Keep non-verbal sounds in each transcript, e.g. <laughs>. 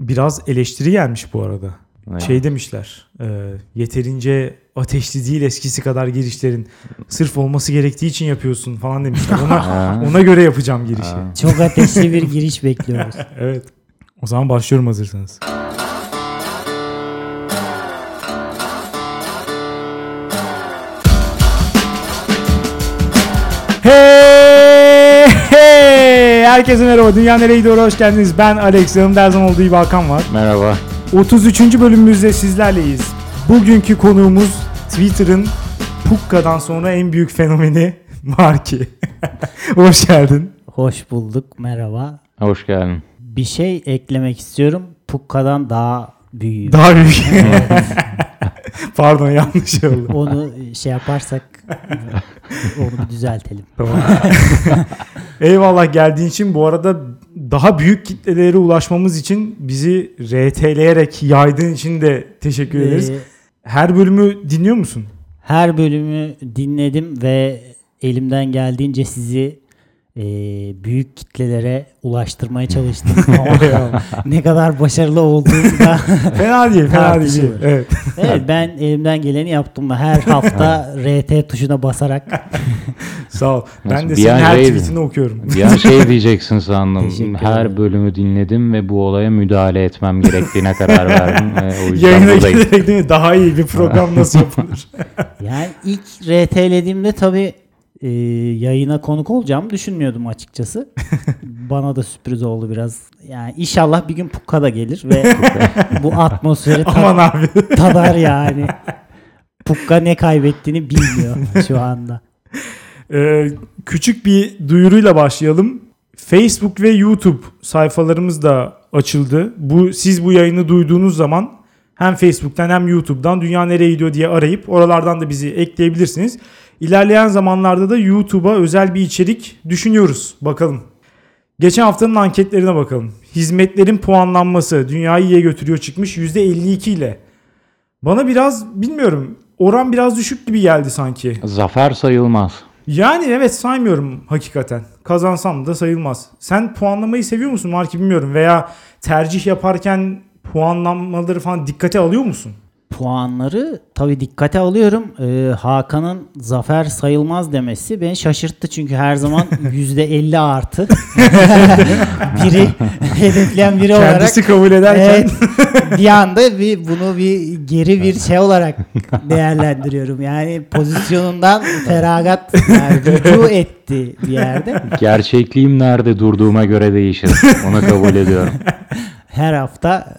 biraz eleştiri gelmiş bu arada. Evet. Şey demişler. e, yeterince ateşli değil eskisi kadar girişlerin. Sırf olması gerektiği için yapıyorsun falan demişler. Ona <laughs> ona göre yapacağım girişi. Çok ateşli bir giriş bekliyoruz. <laughs> Evet. O zaman başlıyorum hazırsanız. Hey! Herkese merhaba. Dünya nereye gidiyor? Hoş geldiniz. Ben Alex. Yanımda her zaman olduğu gibi Hakan var. Merhaba. 33. bölümümüzde sizlerleyiz. Bugünkü konuğumuz Twitter'ın Pukka'dan sonra en büyük fenomeni <laughs> Marki. <laughs> Hoş geldin. Hoş bulduk. Merhaba. Hoş geldin. Bir şey eklemek istiyorum. Pukka'dan daha büyüğü. Daha büyük. <laughs> <laughs> Pardon yanlış oldu. Onu şey yaparsak <laughs> onu bir düzeltelim. Tamam. <laughs> Eyvallah geldiğin için bu arada daha büyük kitlelere ulaşmamız için bizi RT'leyerek yaydığın için de teşekkür ederiz. Ee, Her bölümü dinliyor musun? her bölümü dinledim ve elimden geldiğince sizi e, büyük kitlelere ulaştırmaya <laughs> çalıştım. Ne kadar başarılı olduğumu da <laughs> Fena değil, fena değil. Evet. evet ben elimden geleni yaptım. Her hafta RT tuşuna basarak <laughs> Sağ ol. Ben de Bir senin her şey- tweetini okuyorum. Bir an şey diyeceksin sandım. Her bölümü dinledim ve bu olaya müdahale etmem gerektiğine karar verdim. Ve o yüzden Yayına buradayım. giderek değil mi? Daha iyi bir program nasıl yapılır? Yani ilk RT'lediğimde tabii e, yayına konuk olacağımı düşünmüyordum açıkçası. <laughs> Bana da sürpriz oldu biraz. Yani inşallah bir gün Pukka da gelir ve bu atmosferi ta- Aman abi. tadar yani. Pukka ne kaybettiğini bilmiyor <laughs> şu anda. Ee, küçük bir duyuruyla başlayalım. Facebook ve YouTube sayfalarımız da açıldı. Bu siz bu yayını duyduğunuz zaman hem Facebook'tan hem YouTube'dan Dünya Nereye Gidiyor diye arayıp oralardan da bizi ekleyebilirsiniz. İlerleyen zamanlarda da YouTube'a özel bir içerik düşünüyoruz. Bakalım. Geçen haftanın anketlerine bakalım. Hizmetlerin puanlanması dünyayı iyiye götürüyor çıkmış %52 ile. Bana biraz bilmiyorum oran biraz düşük gibi geldi sanki. Zafer sayılmaz. Yani evet saymıyorum hakikaten. Kazansam da sayılmaz. Sen puanlamayı seviyor musun Marki bilmiyorum veya tercih yaparken puanlamaları falan dikkate alıyor musun? Puanları tabii dikkate alıyorum. Ee, Hakan'ın zafer sayılmaz demesi beni şaşırttı çünkü her zaman <laughs> %50 artı <laughs> biri hedefleyen biri olarak Kendisi kabul ederken Evet, bir anda bir bunu bir geri bir şey olarak değerlendiriyorum. Yani pozisyonundan feragat yani <laughs> rücu etti bir yerde. Gerçekliğim nerede durduğuma göre değişir. Onu kabul ediyorum. Her hafta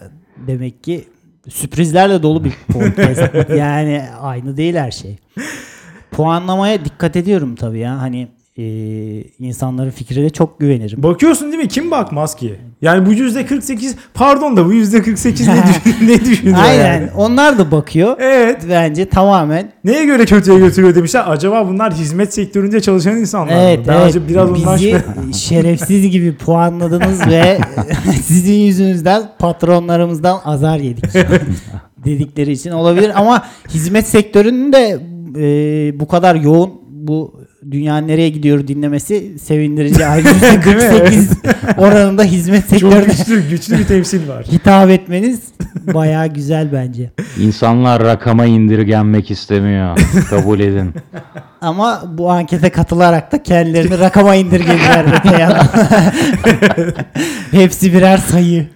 demek ki sürprizlerle dolu bir <laughs> podcast. Yani aynı değil her şey. Puanlamaya dikkat ediyorum tabii ya. Hani e, insanların fikrine çok güvenirim. bakıyorsun değil mi? Kim bakmaz ki? Yani bu %48 pardon da bu %48 ne, düşün, <laughs> ne düşünüyor Aynen. yani? Onlar da bakıyor. Evet. Bence tamamen Neye göre kötüye götürüyor demişler. Acaba bunlar hizmet sektöründe çalışan insanlar mı? Evet, Ben evet. biraz ondan Bizi şüphe- <laughs> şerefsiz gibi puanladınız ve <laughs> sizin yüzünüzden patronlarımızdan azar yedik dedikleri için olabilir ama hizmet sektörünün de e, bu kadar yoğun bu dünya nereye gidiyor dinlemesi sevindirici. <laughs> Ayrıca Değil mi? %48 oranında hizmet Çok sektörüne güçlü, güçlü bir temsil var. <laughs> hitap etmeniz bayağı güzel bence. İnsanlar rakama indirgenmek istemiyor. Kabul edin. <laughs> Ama bu ankete katılarak da kendilerini rakama indirgediler öte. Hepsi birer sayı.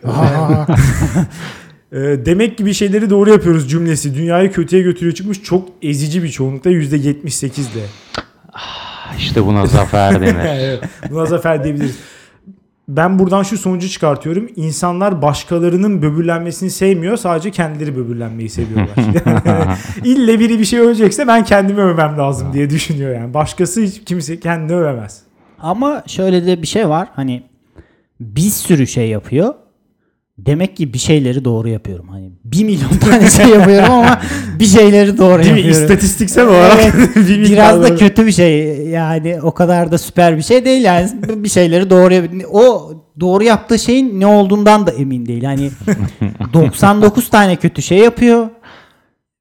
Ee, demek ki bir şeyleri doğru yapıyoruz cümlesi. Dünyayı kötüye götürüyor çıkmış çok ezici bir çoğunlukla %78'de. İşte buna zafer <laughs> denir. evet, buna zafer diyebiliriz. Ben buradan şu sonucu çıkartıyorum. İnsanlar başkalarının böbürlenmesini sevmiyor. Sadece kendileri böbürlenmeyi seviyorlar. <laughs> İlle biri bir şey övecekse ben kendimi övmem lazım diye düşünüyor yani. Başkası hiç kimse kendini övemez. Ama şöyle de bir şey var. Hani bir sürü şey yapıyor. Demek ki bir şeyleri doğru yapıyorum. Hani bir milyon tane şey yapıyorum ama <laughs> bir şeyleri doğru Değil mi? yapıyorum. İstatistiksel olarak Evet, <laughs> bir Biraz da kötü bir şey. Yani o kadar da süper bir şey değil. Yani bir şeyleri doğru. O doğru yaptığı şeyin ne olduğundan da emin değil. Hani <laughs> 99 tane kötü şey yapıyor.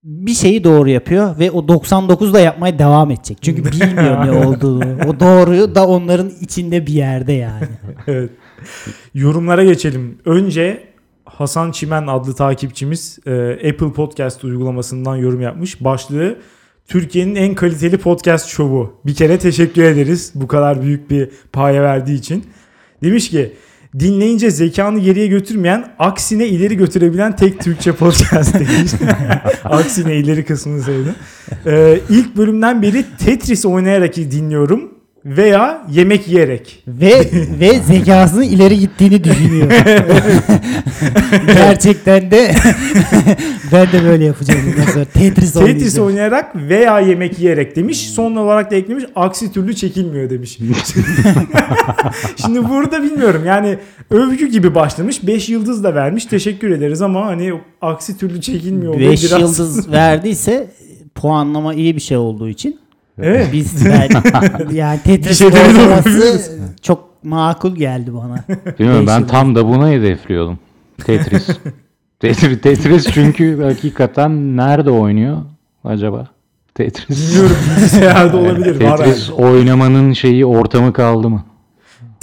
Bir şeyi doğru yapıyor ve o 99 da yapmaya devam edecek. Çünkü bilmiyor ne olduğunu. O doğruyu da onların içinde bir yerde yani. Evet. <laughs> Yorumlara geçelim. Önce Hasan Çimen adlı takipçimiz e, Apple Podcast uygulamasından yorum yapmış. Başlığı Türkiye'nin en kaliteli podcast şovu. Bir kere teşekkür ederiz bu kadar büyük bir paya verdiği için. Demiş ki dinleyince zekanı geriye götürmeyen aksine ileri götürebilen tek Türkçe podcast <laughs> demiş. <laughs> aksine ileri kısmını sevdim. Ee, ilk bölümden beri Tetris oynayarak dinliyorum veya yemek yiyerek. Ve ve zekasının ileri gittiğini düşünüyor. <laughs> Gerçekten de <laughs> ben de böyle yapacağım. sonra. Tetris, Tetris oynayarak veya yemek yiyerek demiş. Son olarak da eklemiş aksi türlü çekilmiyor demiş. <laughs> Şimdi burada bilmiyorum yani övgü gibi başlamış. 5 yıldız da vermiş. Teşekkür ederiz ama hani aksi türlü çekilmiyor. 5 Biraz- yıldız verdiyse puanlama iyi bir şey olduğu için Evet. biz <laughs> ben, yani Tetris de oynaması yapabiliriz. çok makul geldi bana. Bilmiyorum ben tam da buna hedefliyordum. Tetris. <laughs> Tetris, Tetris çünkü hakikaten nerede oynuyor acaba? Tetris. Bilmiyorum bilgisayarda olabilir. Var Tetris yani. oynamanın şeyi ortamı kaldı mı?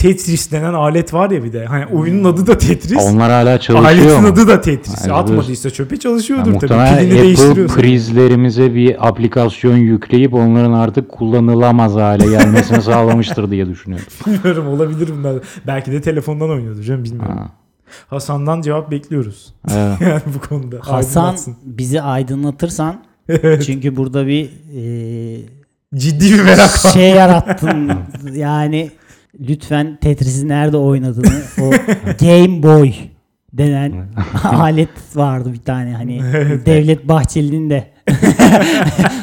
Tetris denen alet var ya bir de. Hani oyunun adı da Tetris. Onlar hala çalışıyor Aletin mu? adı da Tetris. Yani Atmadıysa çöpe çalışıyordur Yani tabii. Pilini Apple değiştiriyorsun. prizlerimize bir aplikasyon yükleyip onların artık kullanılamaz hale gelmesini <laughs> sağlamıştır diye düşünüyorum. Bilmiyorum olabilir bunlar. Belki de telefondan oynuyordur canım bilmiyorum. Ha, Hasan'dan cevap bekliyoruz. evet. <laughs> yani bu konuda. Hasan bizi aydınlatırsan çünkü burada bir e, Ciddi bir merak var. şey yarattın. <laughs> yani lütfen Tetris'i nerede oynadığını o <laughs> Game Boy denen <laughs> alet vardı bir tane hani <laughs> Devlet Bahçeli'nin de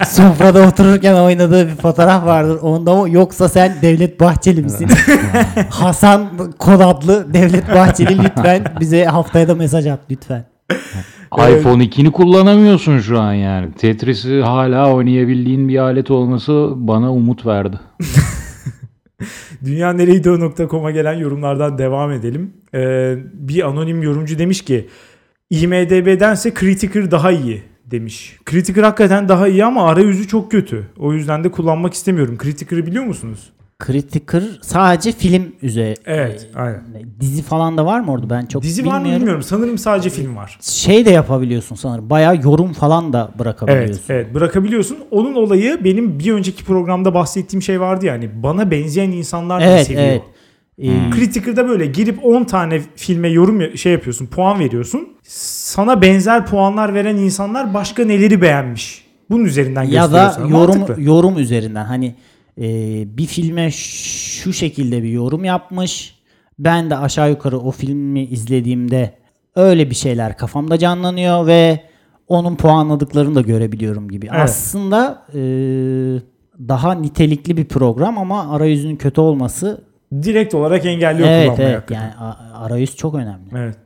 sofrada otururken oynadığı bir fotoğraf vardır. Onda mı yoksa sen Devlet Bahçeli misin? Hasan kod adlı Devlet Bahçeli lütfen bize haftaya da mesaj at lütfen. iPhone 2'ni kullanamıyorsun şu an yani. Tetris'i hala oynayabildiğin bir alet olması bana umut verdi. <laughs> Dünyanereydi.com'a gelen yorumlardan devam edelim. Ee, bir anonim yorumcu demiş ki IMDB'dense Criticker daha iyi demiş. Criticker hakikaten daha iyi ama arayüzü çok kötü. O yüzden de kullanmak istemiyorum. Criticker'ı biliyor musunuz? Criticker sadece film üzerine. Evet, aynen. Dizi falan da var mı orada? Ben çok Dizi var mı bilmiyorum. bilmiyorum. Sanırım sadece film var. Şey de yapabiliyorsun sanırım. Bayağı yorum falan da bırakabiliyorsun. Evet, evet bırakabiliyorsun. Onun olayı benim bir önceki programda bahsettiğim şey vardı yani. Bana benzeyen insanlar Evet, seviyor. evet. Ee, Critical'da böyle girip 10 tane filme yorum ya- şey yapıyorsun, puan veriyorsun. Sana benzer puanlar veren insanlar başka neleri beğenmiş. Bunun üzerinden ya da gösteriyor sana. yorum Mantıklı. yorum üzerinden hani bir filme şu şekilde bir yorum yapmış. Ben de aşağı yukarı o filmi izlediğimde öyle bir şeyler kafamda canlanıyor ve onun puanladıklarını da görebiliyorum gibi. Evet. Aslında e, daha nitelikli bir program ama arayüzünün kötü olması Direkt olarak engelliyor evet kullanmayı. evet yani arayüz çok önemli. Evet.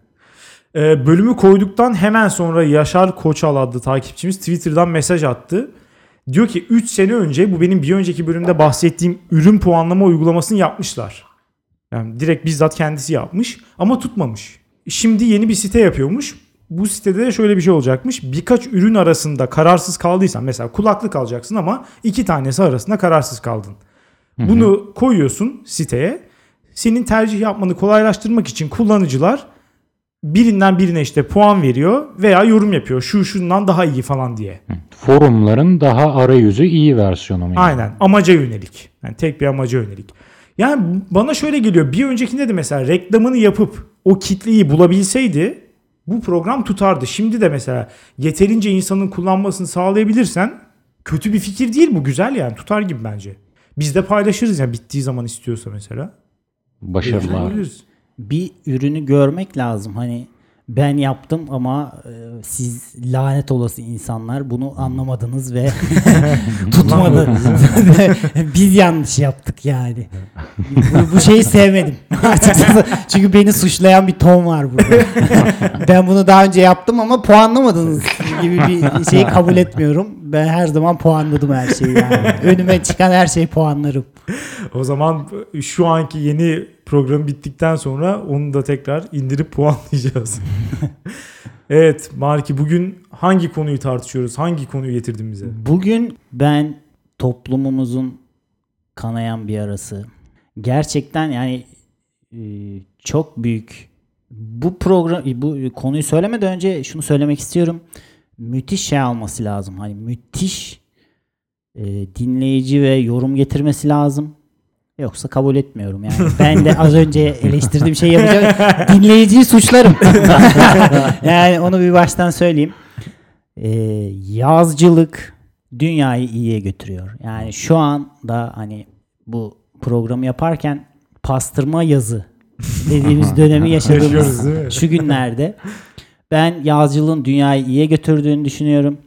Ee, bölümü koyduktan hemen sonra Yaşar Koçal adlı takipçimiz Twitter'dan mesaj attı. Diyor ki 3 sene önce bu benim bir önceki bölümde bahsettiğim ürün puanlama uygulamasını yapmışlar. Yani direkt bizzat kendisi yapmış ama tutmamış. Şimdi yeni bir site yapıyormuş. Bu sitede de şöyle bir şey olacakmış. Birkaç ürün arasında kararsız kaldıysan mesela kulaklık alacaksın ama iki tanesi arasında kararsız kaldın. Bunu koyuyorsun siteye. Senin tercih yapmanı kolaylaştırmak için kullanıcılar birinden birine işte puan veriyor veya yorum yapıyor. Şu şundan daha iyi falan diye. Forumların daha arayüzü iyi versiyonu mu? yani? Aynen. Amaca yönelik. Yani tek bir amaca yönelik. Yani bana şöyle geliyor. Bir öncekinde de mesela reklamını yapıp o kitleyi bulabilseydi bu program tutardı. Şimdi de mesela yeterince insanın kullanmasını sağlayabilirsen kötü bir fikir değil bu. Güzel yani. Tutar gibi bence. Biz de paylaşırız yani bittiği zaman istiyorsa mesela. Başarılar. Paylaşırız. Bir ürünü görmek lazım. Hani ben yaptım ama e, siz lanet olası insanlar bunu anlamadınız ve <laughs> tutmadı. <laughs> Biz yanlış yaptık yani. bu, bu şeyi sevmedim. <laughs> Açıkçası çünkü beni suçlayan bir ton var burada. ben bunu daha önce yaptım ama puanlamadınız gibi bir şeyi kabul etmiyorum. Ben her zaman puanladım her şeyi yani. <laughs> Önüme çıkan her şeyi puanlarım. O zaman şu anki yeni program bittikten sonra onu da tekrar indirip puanlayacağız. <laughs> evet Marki bugün hangi konuyu tartışıyoruz? Hangi konuyu getirdin bize? Bugün ben toplumumuzun kanayan bir arası. Gerçekten yani e, çok büyük bu program bu konuyu söylemeden önce şunu söylemek istiyorum. Müthiş şey alması lazım. Hani müthiş e, dinleyici ve yorum getirmesi lazım. Yoksa kabul etmiyorum yani. <laughs> Ben de az önce eleştirdiğim şey yapacağım. Dinleyiciyi suçlarım. <laughs> yani onu bir baştan söyleyeyim. Ee, yazcılık dünyayı iyiye götürüyor. Yani şu anda hani bu programı yaparken pastırma yazı dediğimiz dönemi yaşadığımız şu günlerde ben yazcılığın dünyayı iyiye götürdüğünü düşünüyorum.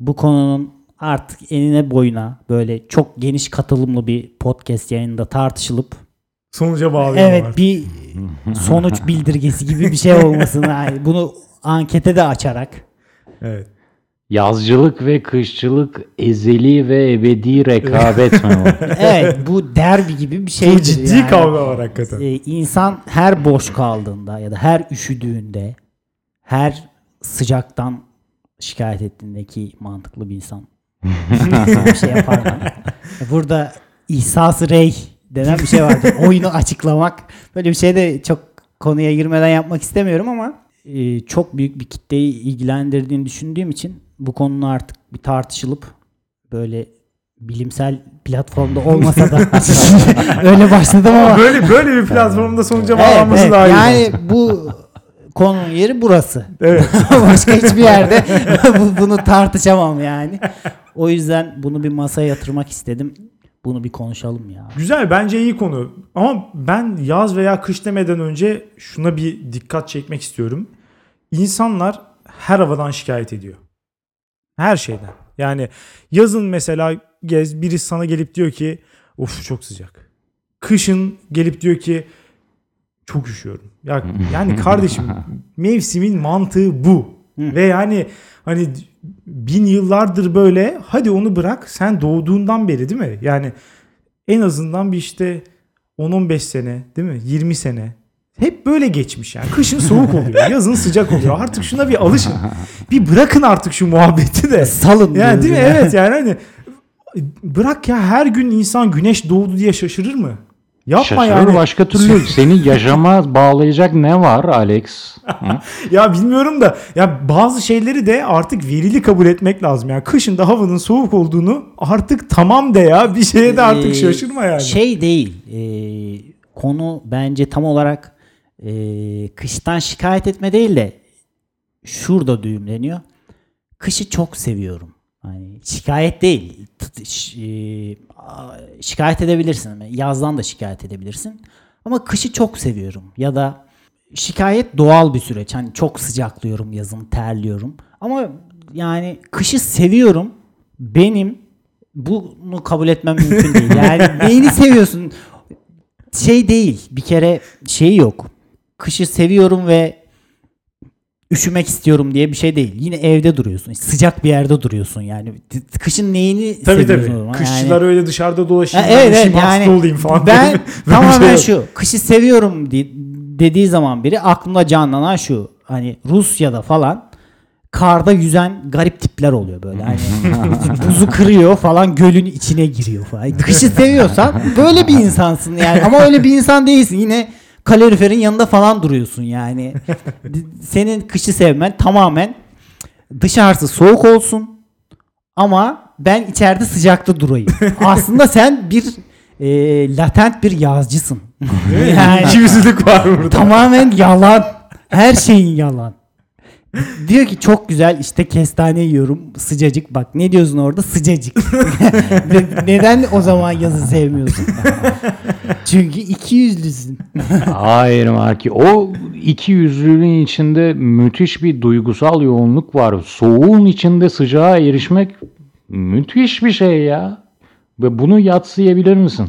Bu konunun artık enine boyuna böyle çok geniş katılımlı bir podcast yayında tartışılıp Sonuca bağlıyorlar. evet bir sonuç bildirgesi gibi bir şey olmasını yani bunu ankete de açarak Evet. Yazcılık ve kışçılık ezeli ve ebedi rekabet <laughs> mi evet bu derbi gibi bir şey. Bu ciddi kavga var hakikaten. Ee, insan her boş kaldığında ya da her üşüdüğünde her sıcaktan şikayet ettiğinde ki mantıklı bir insan <laughs> bir şey yapar mı? Burada ihsas rey denen bir şey vardır. Oyunu açıklamak. Böyle bir şey de çok konuya girmeden yapmak istemiyorum ama e, çok büyük bir kitleyi ilgilendirdiğini düşündüğüm için bu konunun artık bir tartışılıp böyle bilimsel platformda olmasa da <laughs> <laughs> öyle başladım ama Böyle böyle bir platformda sonuca Evet, bağlanması evet. daha iyi. Yani bu konunun yeri burası. Evet. <laughs> Başka hiçbir yerde <laughs> bu- bunu tartışamam yani. O yüzden bunu bir masaya yatırmak istedim. Bunu bir konuşalım ya. Güzel bence iyi konu. Ama ben yaz veya kış demeden önce şuna bir dikkat çekmek istiyorum. İnsanlar her havadan şikayet ediyor. Her şeyden. Yani yazın mesela gez birisi sana gelip diyor ki of çok sıcak. Kışın gelip diyor ki çok üşüyorum. Ya <laughs> yani kardeşim mevsimin mantığı bu. Ve yani hani bin yıllardır böyle hadi onu bırak sen doğduğundan beri değil mi? Yani en azından bir işte 10-15 sene değil mi? 20 sene. Hep böyle geçmiş yani. Kışın soğuk oluyor, <laughs> yazın sıcak oluyor. Artık şuna bir alışın. Bir bırakın artık şu muhabbeti de. Salın. Yani değil mi? ya. Evet yani hani bırak ya her gün insan güneş doğdu diye şaşırır mı? Yapma Şaşırır yani. başka türlü seni yaşama <laughs> bağlayacak ne var Alex? <laughs> Ya bilmiyorum da ya bazı şeyleri de artık verili kabul etmek lazım. Yani kışın da havanın soğuk olduğunu artık tamam de ya. Bir şeye de artık Ee, şaşırma yani. Şey değil. ee, konu bence tam olarak ee, kıştan şikayet etme değil de şurada düğümleniyor. Kışı çok seviyorum. Hani şikayet değil. A- şikayet edebilirsin. Yazdan da şikayet edebilirsin. Ama kışı çok seviyorum. Ya da şikayet doğal bir süreç. Hani çok sıcaklıyorum yazın, terliyorum. Ama yani kışı seviyorum. Benim bunu kabul etmem mümkün değil. <laughs> Yani neyini seviyorsun? Şey değil. Bir kere şey yok. Kışı seviyorum ve üşümek istiyorum diye bir şey değil. Yine evde duruyorsun. Sıcak bir yerde duruyorsun yani. Kışın neyini Tabii seviyorsun? o tabii. zaman? Kışçılar Yani- öyle dışarıda dolaşayım. Ha, evet evet hasta yani olayım falan. ben <laughs> tamamen şey yok. şu kışı seviyorum di- dediği zaman biri aklımda canlanan şu hani Rusya'da falan karda yüzen garip tipler oluyor böyle hani <laughs> buzu kırıyor falan gölün içine giriyor falan. Kışı seviyorsan böyle bir insansın yani ama öyle bir insan değilsin yine kaloriferin yanında falan duruyorsun yani. <laughs> Senin kışı sevmen tamamen dışarısı soğuk olsun ama ben içeride sıcakta durayım. <laughs> Aslında sen bir e, latent bir yazcısın. yani İki yüzlülük var burada. tamamen yalan. Her şeyin yalan. Diyor ki çok güzel işte kestane yiyorum sıcacık bak ne diyorsun orada sıcacık. <laughs> Ne- Neden o zaman yazı sevmiyorsun? <laughs> Çünkü iki yüzlüsün. <laughs> Hayır Marki. O iki yüzlülüğün içinde müthiş bir duygusal yoğunluk var. Soğuğun içinde sıcağa erişmek müthiş bir şey ya. Ve bunu yatsıyabilir misin?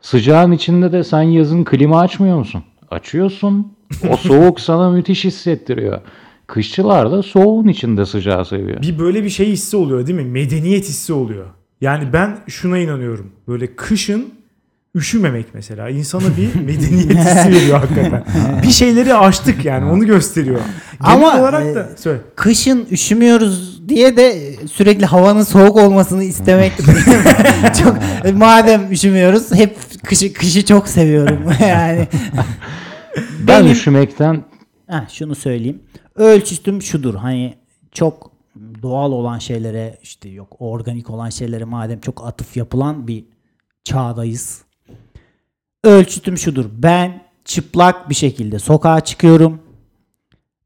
Sıcağın içinde de sen yazın klima açmıyor musun? Açıyorsun. O soğuk sana müthiş hissettiriyor. Kışçılar da soğuğun içinde sıcağı seviyor. Bir böyle bir şey hissi oluyor değil mi? Medeniyet hissi oluyor. Yani ben şuna inanıyorum. Böyle kışın üşümemek mesela insana bir <laughs> medeniyet hissi veriyor hakikaten. bir şeyleri aştık yani onu gösteriyor. Genel Ama, olarak e, da söyle. Kışın üşümüyoruz diye de sürekli havanın soğuk olmasını istemek <laughs> çok madem üşümüyoruz hep kışı kışı çok seviyorum <laughs> yani Ben Benim- üşümekten Heh, şunu söyleyeyim. Ölçütüm şudur. Hani çok doğal olan şeylere işte yok organik olan şeylere madem çok atıf yapılan bir çağdayız. Ölçütüm şudur. Ben çıplak bir şekilde sokağa çıkıyorum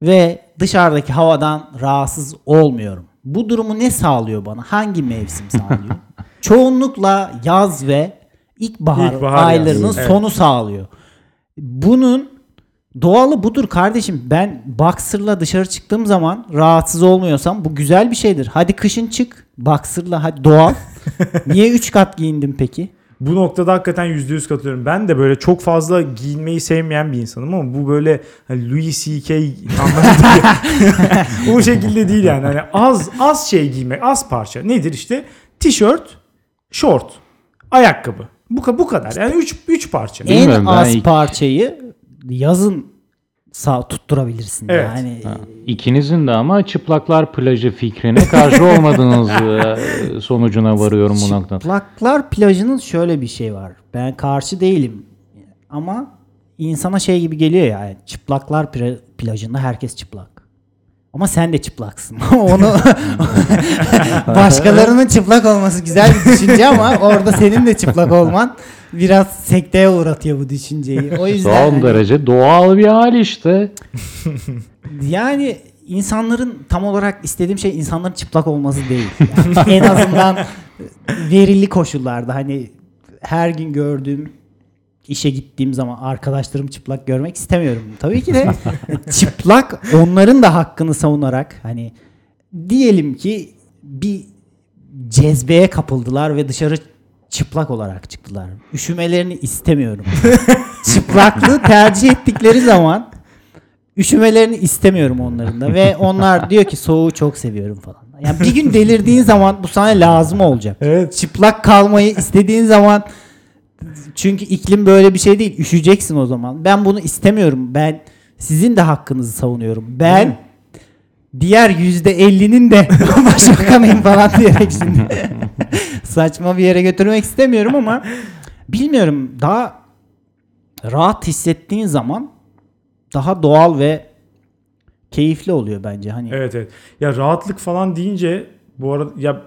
ve dışarıdaki havadan rahatsız olmuyorum. Bu durumu ne sağlıyor bana? Hangi mevsim sağlıyor? <laughs> Çoğunlukla yaz ve ilkbahar, İlkbahar, aylarının yaz. Evet. sonu sağlıyor. Bunun doğalı budur kardeşim. Ben boxer'la dışarı çıktığım zaman rahatsız olmuyorsam bu güzel bir şeydir. Hadi kışın çık boxer'la hadi doğal. <laughs> Niye 3 kat giyindin peki? Bu noktada hakikaten %100 katılıyorum. Ben de böyle çok fazla giyinmeyi sevmeyen bir insanım ama bu böyle hani Louis C.K. anlamında o <laughs> <laughs> şekilde değil yani. Hani az az şey giymek, az parça. Nedir işte? Tişört, şort, ayakkabı. Bu, bu kadar. Yani 3 3 parça. Bilmiyorum, en ben az ilk- parçayı yazın sağ tutturabilirsin. Evet. Yani Ha, İkinizin de ama çıplaklar plajı fikrine karşı <laughs> olmadığınız e, sonucuna varıyorum bu noktada. Çıplaklar plajının şöyle bir şey var. Ben karşı değilim. Ama insana şey gibi geliyor yani. Çıplaklar pla- plajında herkes çıplak. Ama sen de çıplaksın. <laughs> Onu <laughs> başkalarının çıplak olması güzel bir düşünce ama orada senin de çıplak olman biraz sekteye uğratıyor bu düşünceyi. O yüzden Son hani- derece doğal bir hal işte. <laughs> Yani insanların tam olarak istediğim şey insanların çıplak olması değil. Yani en azından verili koşullarda hani her gün gördüğüm işe gittiğim zaman arkadaşlarım çıplak görmek istemiyorum. Tabii ki de <laughs> <laughs> çıplak onların da hakkını savunarak hani diyelim ki bir cezbeye kapıldılar ve dışarı çıplak olarak çıktılar. Üşümelerini istemiyorum. <laughs> Çıplaklığı tercih ettikleri zaman üşümelerini istemiyorum onların da ve onlar diyor ki soğuğu çok seviyorum falan. Yani bir gün delirdiğin zaman bu sana lazım olacak. Evet. Çıplak kalmayı istediğin zaman çünkü iklim böyle bir şey değil. Üşüyeceksin o zaman. Ben bunu istemiyorum. Ben sizin de hakkınızı savunuyorum. Ben diğer yüzde ellinin de <laughs> başbakanıyım falan diyerek şimdi <laughs> saçma bir yere götürmek istemiyorum ama bilmiyorum daha rahat hissettiğin zaman daha doğal ve keyifli oluyor bence. Hani Evet evet. Ya rahatlık falan deyince bu arada ya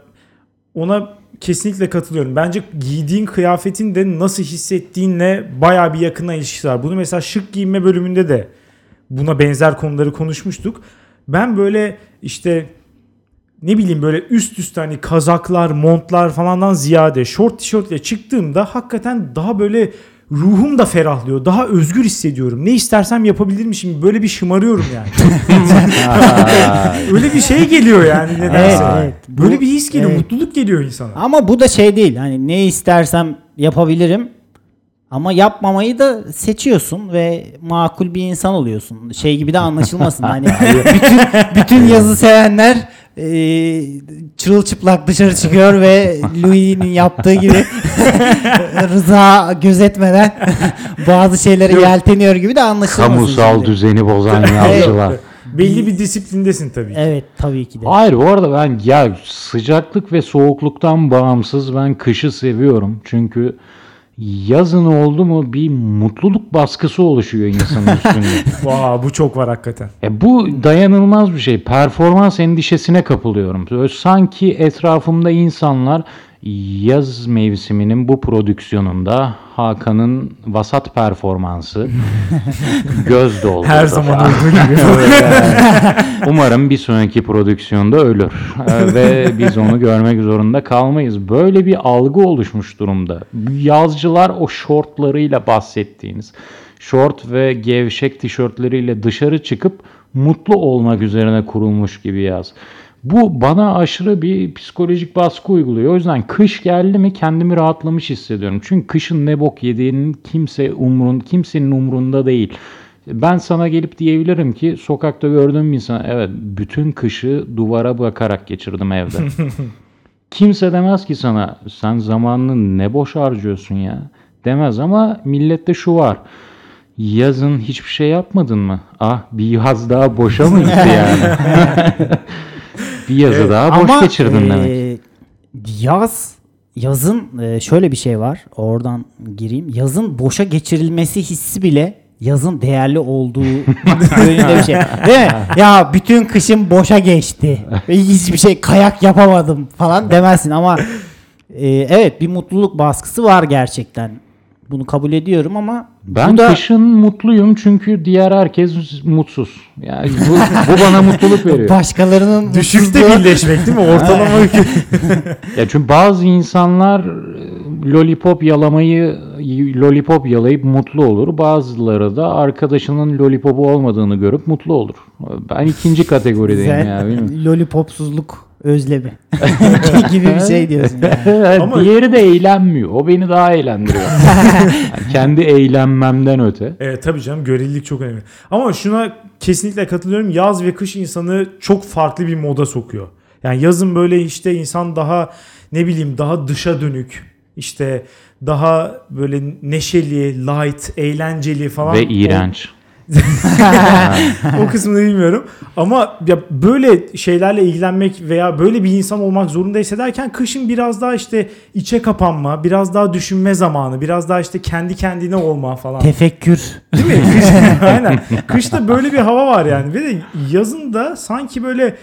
ona kesinlikle katılıyorum. Bence giydiğin kıyafetin de nasıl hissettiğinle bayağı bir yakına ilişkisi var. Bunu mesela şık giyinme bölümünde de buna benzer konuları konuşmuştuk. Ben böyle işte ne bileyim böyle üst üste hani kazaklar, montlar falandan ziyade short tişörtle çıktığımda hakikaten daha böyle ruhum da ferahlıyor. Daha özgür hissediyorum. Ne istersem yapabilirmişim. Böyle bir şımarıyorum yani. <laughs> Öyle bir şey geliyor yani nedense. Evet, evet. Bu- Böyle bir his geliyor. evet. Mutluluk geliyor insana. Ama bu da şey değil. Hani ne istersem yapabilirim. Ama yapmamayı da seçiyorsun ve makul bir insan oluyorsun. Şey gibi de anlaşılmasın. hani <laughs> bütün bütün yazı sevenler e, çırılçıplak dışarı çıkıyor ve <laughs> Louis'nin yaptığı gibi <laughs> rıza gözetmeden <laughs> bazı şeylere Yok. yelteniyor gibi de anlaşılmasın. Kamusal şimdi. düzeni bozan yavcılar. Belli bir disiplindesin tabii ki. Evet tabii ki de. Hayır bu arada ben ya sıcaklık ve soğukluktan bağımsız ben kışı seviyorum. Çünkü yazın oldu mu bir mutluluk baskısı oluşuyor insanın <laughs> üstünde. Vaa bu çok var hakikaten. E bu dayanılmaz bir şey. Performans endişesine kapılıyorum. Sanki etrafımda insanlar yaz mevsiminin bu prodüksiyonunda Hakan'ın vasat performansı <laughs> göz doldu. Her zaman olduğu gibi. <laughs> Umarım bir sonraki prodüksiyonda ölür Ee, ve biz onu görmek zorunda kalmayız. Böyle bir algı oluşmuş durumda. Yazcılar o şortlarıyla bahsettiğiniz şort ve gevşek tişörtleriyle dışarı çıkıp mutlu olmak üzerine kurulmuş gibi yaz. Bu bana aşırı bir psikolojik baskı uyguluyor. O yüzden kış geldi mi kendimi rahatlamış hissediyorum. Çünkü kışın ne bok yediğinin kimse umrun, kimsenin umrunda değil. Ben sana gelip diyebilirim ki sokakta gördüğüm bir insan evet bütün kışı duvara bakarak geçirdim evde. <laughs> Kimse demez ki sana sen zamanını ne boş harcıyorsun ya demez ama millette şu var. Yazın hiçbir şey yapmadın mı? Ah bir yaz daha boşa mı gitti yani? <laughs> bir yazı daha boş Ama geçirdin demek. yaz yazın şöyle bir şey var. Oradan gireyim. Yazın boşa geçirilmesi hissi bile yazın değerli olduğu <laughs> yönünde bir şey. Değil mi? Ya bütün kışım boşa geçti. Ve hiçbir şey kayak yapamadım falan demezsin ama e, evet bir mutluluk baskısı var gerçekten. Bunu kabul ediyorum ama Ben da kışın mutluyum çünkü diğer herkes mutsuz. Yani bu, bu bana mutluluk veriyor. <laughs> başkalarının Düşükte mutsuzluğu- birleşmek değil mi? <laughs> Ortalama <laughs> Ya çünkü bazı insanlar e, lollipop yalamayı lollipop yalayıp mutlu olur. Bazıları da arkadaşının lollipopu olmadığını görüp mutlu olur. Ben ikinci kategorideyim ya. lollipopsuzluk özlemi <laughs> <laughs> gibi bir şey diyorsun yani. Ama- Diğeri de eğlenmiyor. O beni daha eğlendiriyor. <laughs> Yani kendi eğlenmemden öte. Evet tabii canım görelilik çok önemli. Ama şuna kesinlikle katılıyorum. Yaz ve kış insanı çok farklı bir moda sokuyor. Yani yazın böyle işte insan daha ne bileyim daha dışa dönük işte daha böyle neşeli, light, eğlenceli falan. Ve iğrenç. O, <laughs> o kısmını bilmiyorum. Ama ya böyle şeylerle ilgilenmek veya böyle bir insan olmak zorunda hissederken kışın biraz daha işte içe kapanma, biraz daha düşünme zamanı, biraz daha işte kendi kendine olma falan. Tefekkür. Değil mi? <laughs> Kış, <laughs> aynen. Kışta böyle bir hava var yani. Ve de yazın da sanki böyle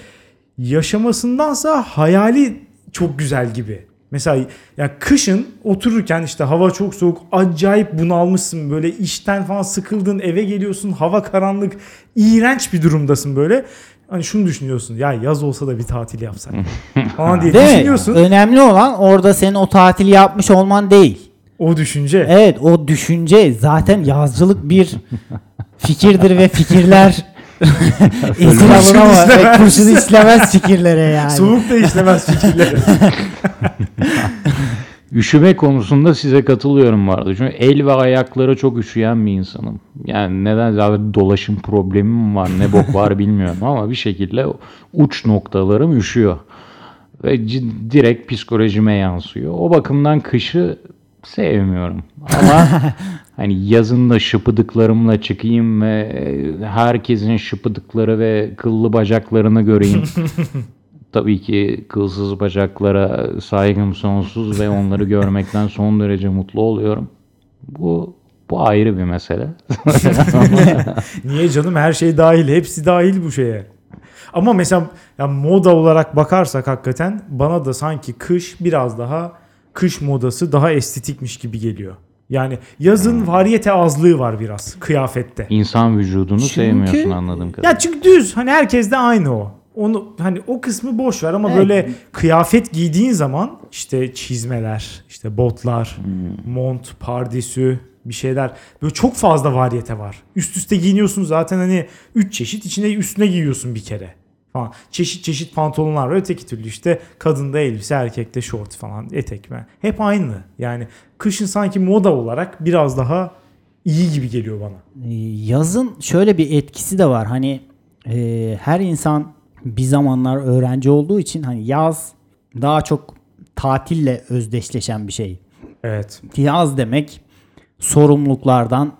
yaşamasındansa hayali çok güzel gibi. Mesela ya kışın otururken işte hava çok soğuk, acayip bunalmışsın böyle işten falan sıkıldın, eve geliyorsun, hava karanlık, iğrenç bir durumdasın böyle. Hani şunu düşünüyorsun. Ya yaz olsa da bir tatil yapsak. <laughs> falan diye Değil mi? düşünüyorsun. Önemli olan orada senin o tatili yapmış olman değil. O düşünce. Evet o düşünce zaten yazcılık bir fikirdir ve fikirler <laughs> alınamaz <laughs> ve kurşun işlemez fikirlere yani. Soğuk da işlemez fikirleri. <laughs> Üşüme konusunda size katılıyorum vardı. Çünkü el ve ayaklara çok üşüyen bir insanım. Yani neden abi dolaşım problemim var ne bok var bilmiyorum ama bir şekilde uç noktalarım üşüyor. Ve direkt psikolojime yansıyor. O bakımdan kışı sevmiyorum. Ama <laughs> hani yazında şıpıdıklarımla çıkayım ve herkesin şıpıdıkları ve kıllı bacaklarını göreyim. <laughs> Tabii ki kılsız bacaklara saygım sonsuz ve onları görmekten son derece mutlu oluyorum. Bu bu ayrı bir mesele. <laughs> Niye canım her şey dahil. Hepsi dahil bu şeye. Ama mesela ya moda olarak bakarsak hakikaten bana da sanki kış biraz daha kış modası daha estetikmiş gibi geliyor. Yani yazın varyete azlığı var biraz kıyafette. İnsan vücudunu Çünkü- sevmiyorsun anladığım kadarıyla. Ya çünkü düz hani herkes de aynı o. Onu hani o kısmı boş ver ama Evet. böyle kıyafet giydiğin zaman işte çizmeler, işte botlar, mont, pardesü bir şeyler böyle çok fazla varyete var. Üst üste giyiniyorsun zaten hani 3 çeşit içine üstüne giyiyorsun bir kere falan. Çeşit çeşit pantolonlar var. Öteki türlü işte kadında elbise, erkekte şort falan, etek mi? Hep aynı. Yani kışın sanki moda olarak biraz daha iyi gibi geliyor bana. Ee, Yazın şöyle bir etkisi de var. Hani e, her insan bir zamanlar öğrenci olduğu için hani yaz daha çok tatille özdeşleşen bir şey. Evet. Yaz demek sorumluluklardan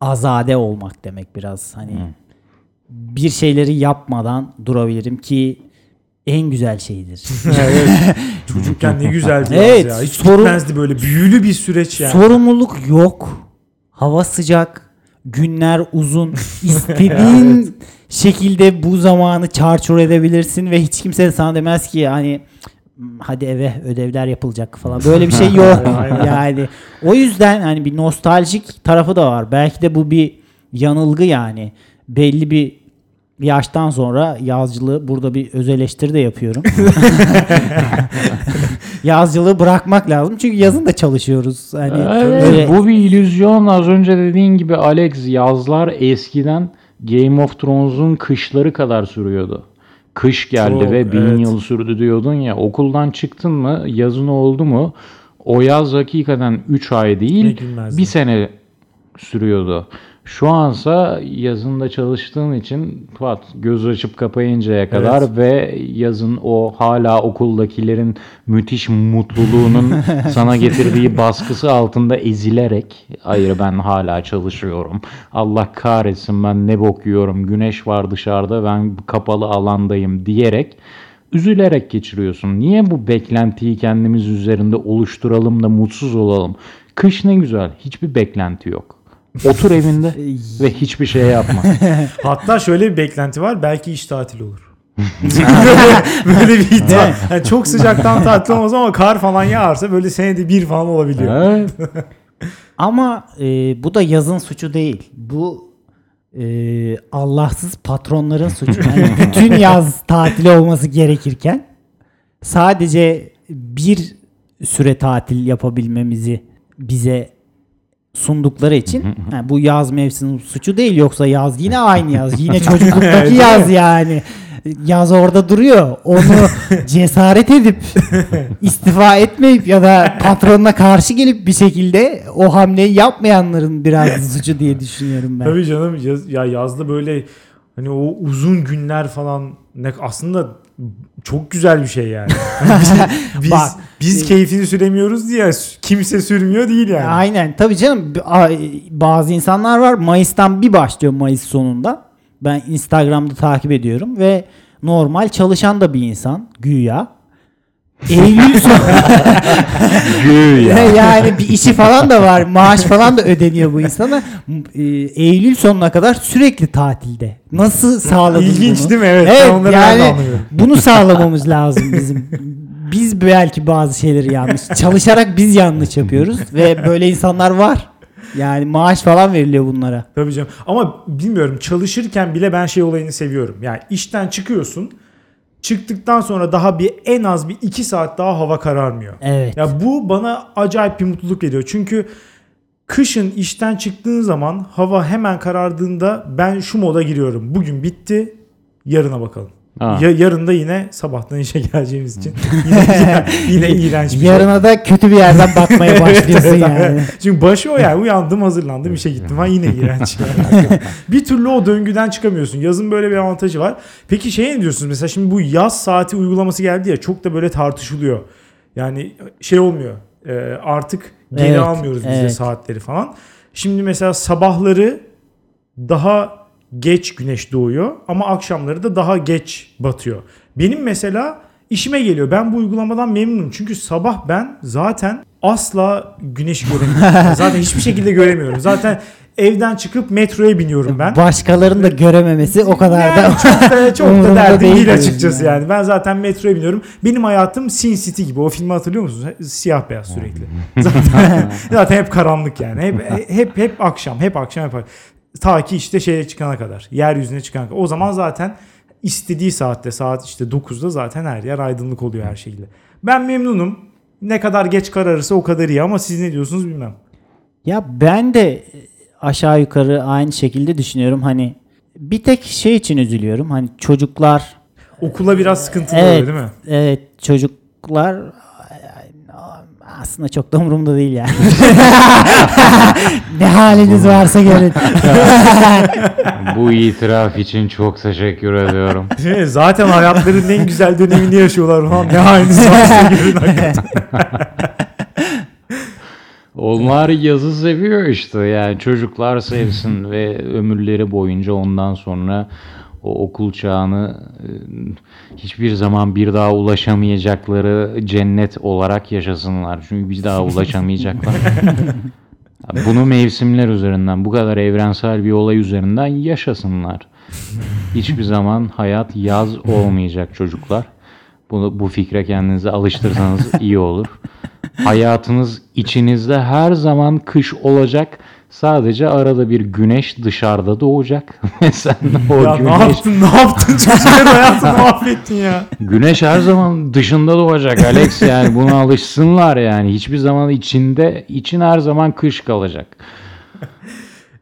azade olmak demek biraz. Hani bir şeyleri yapmadan durabilirim ki en güzel şeydir. <laughs> evet. Çocukken ne güzeldi Evet, ya. Hiç sorun- böyle. Büyülü bir süreç yani. Sorumluluk yok. Hava sıcak. Günler uzun. İstediğin <laughs> şekilde bu zamanı çarçur edebilirsin ve hiç kimse sana demez ki hani hadi eve ödevler yapılacak falan. Böyle bir şey <laughs> yok. Yani o yüzden hani bir nostaljik tarafı da var. Belki de bu bir yanılgı yani. Belli bir yaştan sonra yazcılığı burada bir öz eleştiri de yapıyorum. <laughs> yazcılığı bırakmak lazım. Çünkü yazın da çalışıyoruz. Hani Evet, böyle- bu bir illüzyon. Az önce dediğin gibi Alex yazlar eskiden Game of Thrones'un kışları kadar sürüyordu. Kış geldi Çok, ve bin evet. yıl sürdü diyordun ya. Okuldan çıktın mı yazın oldu mu o yaz hakikaten 3 ay değil bir sene sürüyordu. Şu ansa yazında çalıştığın için pat göz açıp kapayıncaya kadar Evet. ve yazın o hala okuldakilerin müthiş mutluluğunun <laughs> sana getirdiği baskısı altında ezilerek hayır ben hala çalışıyorum. Allah kahretsin ben ne bok yiyorum. Güneş var dışarıda ben kapalı alandayım diyerek üzülerek geçiriyorsun. Niye bu beklentiyi kendimiz üzerinde oluşturalım da mutsuz olalım? Kış ne güzel. Hiçbir beklenti yok. Otur evinde <laughs> ve hiçbir şey yapma. <laughs> Hatta şöyle bir beklenti var. Belki iş tatili olur. <laughs> böyle bir iddia. Yani çok sıcaktan tatil olmaz ama kar falan yağarsa böyle senede bir falan olabiliyor. Evet. Ama e, bu da yazın suçu değil. Bu e, Allahsız patronların suçu. Yani bütün yaz tatili olması gerekirken sadece bir süre tatil yapabilmemizi bize sundukları için yani bu yaz mevsiminin suçu değil yoksa yaz yine aynı yaz. Yine <laughs> çocukluktaki yaz yani. Yaz orada duruyor. Onu <laughs> cesaret edip istifa etmeyip ya da patronuna karşı gelip bir şekilde o hamleyi yapmayanların biraz <laughs> suçu diye düşünüyorum ben. Tabii canım yaz, ya yazda böyle hani o uzun günler falan ne aslında çok güzel bir şey yani. <laughs> biz biz, Bak, biz keyfini süremiyoruz diye kimse sürmüyor değil yani. Aynen tabii canım A- bazı insanlar var Mayıs'tan bir başlıyor Mayıs sonunda. Ben Instagram'da takip ediyorum ve normal çalışan da bir insan güya. Eylül <laughs> sonu yani bir işi falan da var. Maaş falan da ödeniyor bu insana. Ee, Eylül sonuna kadar sürekli tatilde. Nasıl sağladık İlginç bunu? değil mi? Evet, Evet yani bunu sağlamamız lazım bizim. Biz belki bazı şeyleri yanlış. Çalışarak biz yanlış yapıyoruz ve böyle insanlar var. Yani maaş falan veriliyor bunlara. Tabii canım. Ama bilmiyorum çalışırken bile ben şey olayını seviyorum. Yani işten çıkıyorsun. Çıktıktan sonra daha bir en az bir iki saat daha hava kararmıyor. Evet. Ya bu bana acayip bir mutluluk veriyor. Çünkü kışın işten çıktığın zaman hava hemen karardığında ben şu moda giriyorum. Bugün bitti. Yarına bakalım. Ha. Ya, yarın da yine sabahtan işe geleceğimiz için yine, yine <laughs> iğrenç bir şey. Yarına da kötü bir yerden bakmaya başlıyorsun Evet, yani. evet. Çünkü başı o yani uyandım hazırlandım işe gittim ha yine iğrenç <laughs> yani. bir türlü o döngüden çıkamıyorsun. Yazın böyle bir avantajı var. Peki şey ne diyorsunuz mesela şimdi bu yaz saati uygulaması geldi ya çok da böyle tartışılıyor. Yani şey olmuyor e, artık geri Evet, almıyoruz biz de evet. saatleri falan. Şimdi mesela sabahları daha geç güneş doğuyor ama akşamları da daha geç batıyor. Benim mesela işime geliyor. Ben bu uygulamadan memnunum. Çünkü sabah ben zaten asla güneş göremiyorum. <laughs> zaten hiçbir şekilde göremiyorum. Zaten evden çıkıp metroya biniyorum ben. Başkalarının da görememesi o kadar da Yani çok da, çok da <laughs> derdim değil, açıkçası yani. yani. Ben zaten metroya biniyorum. Benim hayatım Sin City gibi. O filmi hatırlıyor musunuz? Siyah beyaz sürekli. <laughs> Zaten, zaten hep karanlık yani. Hep hep hep akşam, hep akşam hep ta ki işte şeye çıkana kadar. Yeryüzüne çıkana kadar. O zaman zaten istediği saatte saat işte 9'da zaten her yer aydınlık oluyor her şekilde. Ben memnunum. Ne kadar geç kararırsa o kadar iyi ama siz ne diyorsunuz bilmem. Ya ben de aşağı yukarı aynı şekilde düşünüyorum. Hani bir tek şey için üzülüyorum. Hani çocuklar Okula biraz sıkıntılı evet, oluyor değil mi? Evet çocuklar aslında çok da umurumda değil yani. <laughs> ne haliniz varsa görün. <laughs> Bu itiraf için çok teşekkür ediyorum. Değil mi? Zaten hayatlarının en güzel dönemini yaşıyorlar falan. Ne haliniz varsa görün hakikaten. Onlar yazı seviyor işte yani çocuklar sevsin ve ömürleri boyunca ondan sonra o okul çağını e, hiçbir zaman bir daha ulaşamayacakları cennet olarak yaşasınlar. Çünkü bir daha ulaşamayacaklar. <laughs> Bunu mevsimler üzerinden bu kadar evrensel bir olay üzerinden yaşasınlar. Hiçbir zaman hayat yaz olmayacak çocuklar. Bunu, bu fikre kendinizi alıştırsanız iyi olur. Hayatınız içinizde her zaman kış olacak. Sadece arada bir güneş dışarıda doğacak. <laughs> Sen o Ya ne güneş, yaptın ne yaptın çocukların hayatını mahvettin ya. güneş her zaman dışında doğacak Alex yani buna alışsınlar yani. Hiçbir zaman içinde, için her zaman kış kalacak.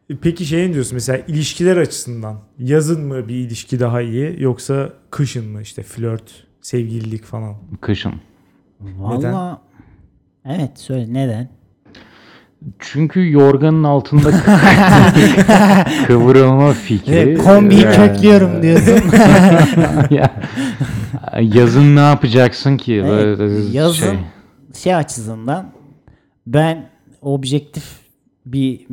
E Peki şey ne diyorsun mesela ilişkiler açısından yazın mı bir ilişki daha iyi yoksa kışın mı işte flört, sevgililik falan? Kışın. Valla evet söyle neden? Çünkü yorganın altında kıvrılma <laughs> fikri. Evet, kombiyi e, köklüyorum diyorsun. <laughs> ya, yazın ne yapacaksın ki? Evet, Böyle yazın şey. şey. açısından ben objektif bir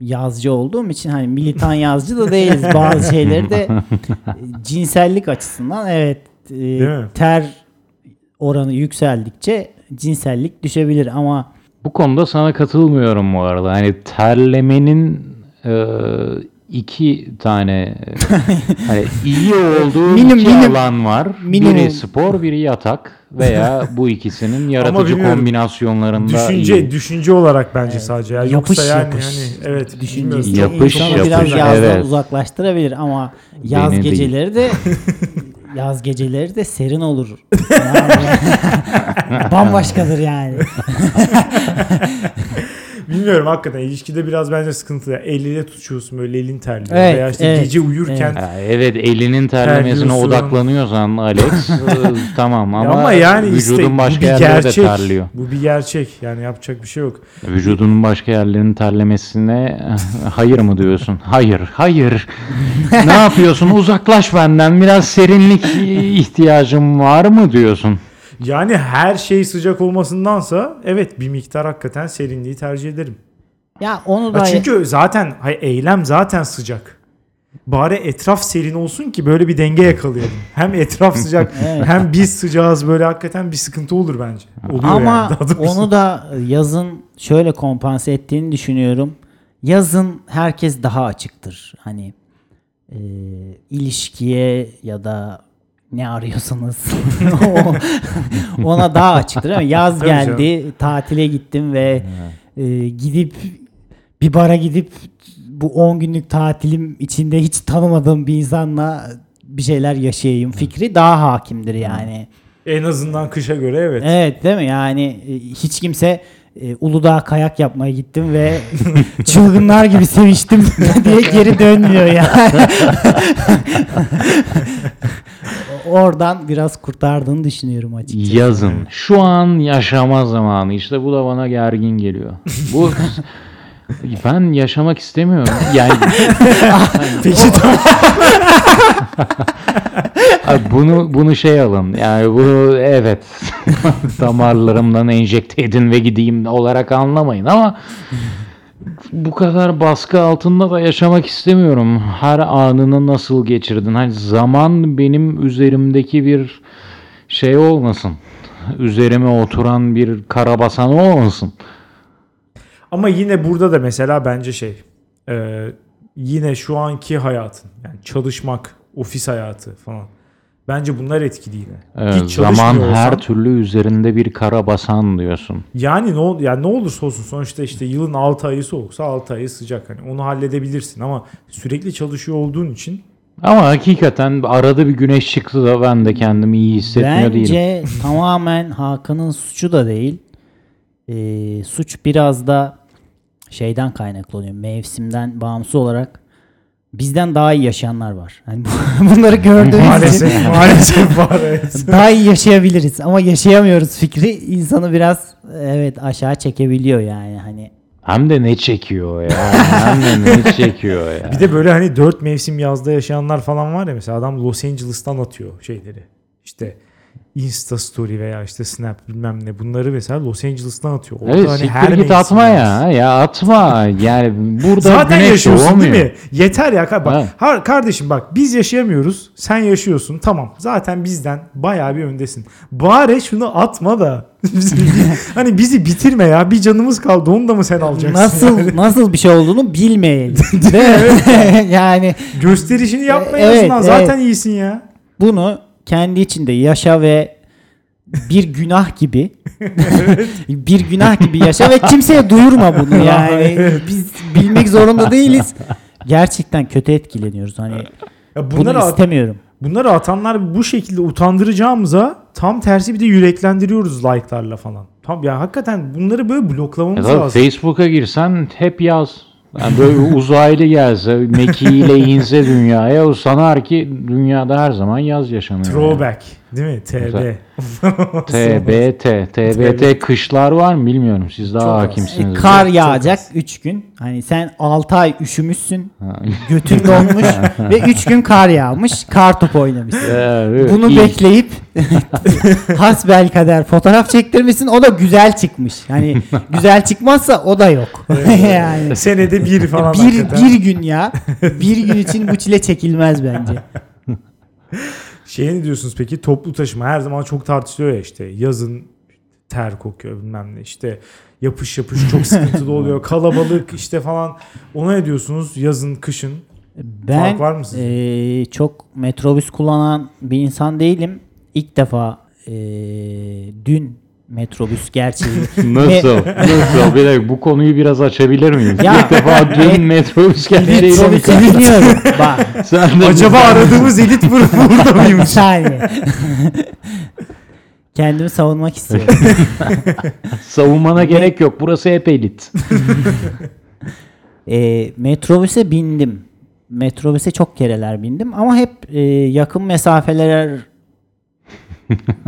yazcı olduğum için hani militan yazcı da değiliz <laughs> bazı şeyleri de e, cinsellik açısından evet e, ter oranı yükseldikçe cinsellik düşebilir ama Bu konuda sana katılmıyorum bu arada. Hani terlemenin e, iki tane <laughs> hani iyi olduğu Minimum- iki minimum- alan var. minimum. Biri spor, biri yatak veya bu ikisinin <laughs> yaratıcı kombinasyonlarında Düşünce iyi. düşünce olarak bence sadece. Yani yapış Yoksa yani yapış. hani evet bilmiyorum. Yapış, insanı yapış, biraz yazdan evet. uzaklaştırabilir ama yaz Beni değil. geceleri de <laughs> yaz geceleri de serin olur. <laughs> Bambaşkadır yani. <laughs> Bilmiyorum hakikaten ilişkide biraz bence sıkıntı. El ile tutuşuyorsun böyle elin terliyor. Evet, Veya işte evet, gece uyurken Ha, evet elinin terlemesine Terliyorsun. odaklanıyorsan Alex <laughs> e, tamam ama, Ya ama yani vücudun işte bu başka bir yerleri de gerçek. terliyor. Bu bir gerçek. Yani yapacak bir şey yok. Vücudunun başka yerlerinin terlemesine <laughs> hayır mı diyorsun? Hayır, hayır. ne yapıyorsun? Uzaklaş benden. Biraz serinlik ihtiyacım var mı diyorsun? Yani her şey sıcak olmasındansa evet bir miktar hakikaten serinliği tercih ederim. Ya onu da çünkü zaten hay, eylem zaten sıcak. Bari etraf serin olsun ki böyle bir denge yakalayalım. Hem etraf sıcak <laughs> Evet. hem biz sıcağız böyle hakikaten bir sıkıntı olur bence. Oluyor ama yani onu da yazın şöyle kompanse ettiğini düşünüyorum. Yazın herkes daha açıktır. Hani e, ilişkiye ya da ne arıyorsanız <laughs> ona daha açıktır. Ama yaz geldi, tatile gittim ve e, gidip bir bara gidip bu 10 günlük tatilim içinde hiç tanımadığım bir insanla bir şeyler yaşayayım fikri daha hakimdir yani. En azından kışa göre evet. Evet değil mi? Yani e, hiç kimse e, Uludağ kayak yapmaya gittim ve <laughs> çılgınlar gibi seviştim <laughs> diye geri dönmüyor yani. Oradan biraz kurtardığını düşünüyorum açıkçası. Yazın. Şu an yaşama zamanı. İşte bu da bana gergin geliyor. Bu <laughs> ben yaşamak istemiyorum. Yani <laughs> <laughs> Peki tamam. Abi bunu bunu şey alın. Yani bunu evet damarlarımdan enjekte edin ve gideyim olarak anlamayın ama bu kadar baskı altında da yaşamak istemiyorum. Her anını nasıl geçirdin? Hani zaman benim üzerimdeki bir şey olmasın. Üzerime oturan bir karabasan olmasın. Ama yine burada da mesela bence şey yine şu anki hayatın yani çalışmak, ofis hayatı falan. Bence bunlar etkili yine. Evet, Hiç zaman her türlü üzerinde bir karabasan diyorsun. Yani ne yani ne olursa olsun sonuçta işte yılın 6 ayı soğuksa 6 ayı sıcak hani onu halledebilirsin ama sürekli çalışıyor olduğun için Ama hakikaten arada bir güneş çıktı da ben de kendimi iyi hissetmiyor Bence değilim. <laughs> tamamen Hakan'ın suçu da değil. Ee, suç biraz da şeyden kaynaklanıyor. Mevsimden bağımsız olarak bizden daha iyi yaşayanlar var. Hani bu- <laughs> bunları gördüğümüz için maalesef <laughs> maalesef daha iyi yaşayabiliriz ama yaşayamıyoruz fikri insanı biraz evet aşağı çekebiliyor yani hani. Hem de ne çekiyor ya. Hem de ne <laughs> çekiyor ya. Bir de böyle hani 4 mevsim yazda yaşayanlar falan var ya mesela adam Los Angeles'tan atıyor şeyleri. İşte Insta Story veya işte Snap bilmem ne bunları mesela Los Angeles'tan atıyor. Orada Evet hani her git atma ya. Ya atma. Yani burada Zaten yaşıyorsun doğmuyor. değil mi? Yeter ya. Bak, Ha. kardeşim bak biz yaşayamıyoruz. Sen yaşıyorsun. Tamam. Zaten bizden bayağı bir öndesin. Bari şunu atma da. <laughs> hani bizi bitirme ya. Bir canımız kaldı. Onu da mı sen alacaksın? Nasıl yani? <laughs> nasıl bir şey olduğunu bilmeyelim. <laughs> Yani Gösterişini yapma en Evet, azından. evet. Zaten iyisin ya. bunu kendi içinde yaşa ve bir günah gibi bir günah gibi yaşa ve kimseye duyurma bunu <laughs> yani biz bilmek zorunda değiliz gerçekten kötü etkileniyoruz hani ya bunu bunları, at- istemiyorum bunları atanlar bu şekilde utandıracağımıza tam tersi bir de yüreklendiriyoruz like'larla falan. Tam ya hakikaten bunları böyle Ya bloklamamız tabii lazım. Facebook'a girsen hep yaz. Yani böyle <laughs> uzaylı gelse, mekiğiyle inse dünyaya o sanar ki dünyada her zaman yaz yaşanıyor. Throwback değil mi? TB. TBT. TBT kışlar var mı bilmiyorum. Siz daha Çok hakimsiniz. E, kar yağacak az. 3 gün hani sen 6 ay üşümüşsün götün donmuş ve <laughs> 3 gün kar yağmış kar topu oynamışsın Evet, Bunu iyi. bekleyip <laughs> hasbel kader fotoğraf çektirmişsin o da güzel çıkmış. Yani güzel çıkmazsa o da yok. <laughs> yani Senede bir falan bir, bir gün ya. Bir gün için bu çile çekilmez bence. Şey ne diyorsunuz peki? Toplu taşıma her zaman çok tartışılıyor ya işte. Yazın ter kokuyor bilmem ne işte yapış yapış çok sıkıntılı oluyor <laughs> kalabalık işte falan ona ne diyorsunuz yazın kışın Ben Fark var mı sizce? eee, çok metrobüs kullanan bir insan değilim. İlk defa eee, dün metrobüs gerçeği. <laughs> Nasıl? Nasıl? Bir dakika, bu konuyu biraz açabilir miyiz? Ya, İlk defa dün met- metrobüs gerçeğiyle karşılaştın? biniyorum. <laughs> Bak. Sen de acaba aradığımız elit bur- <laughs> burada Bir mıymış saniye. Kendimi savunmak istiyorum. savunmana gerek yok. Burası hep elit. E, metrobüse bindim. Metrobüse çok kereler bindim ama hep e, yakın mesafeler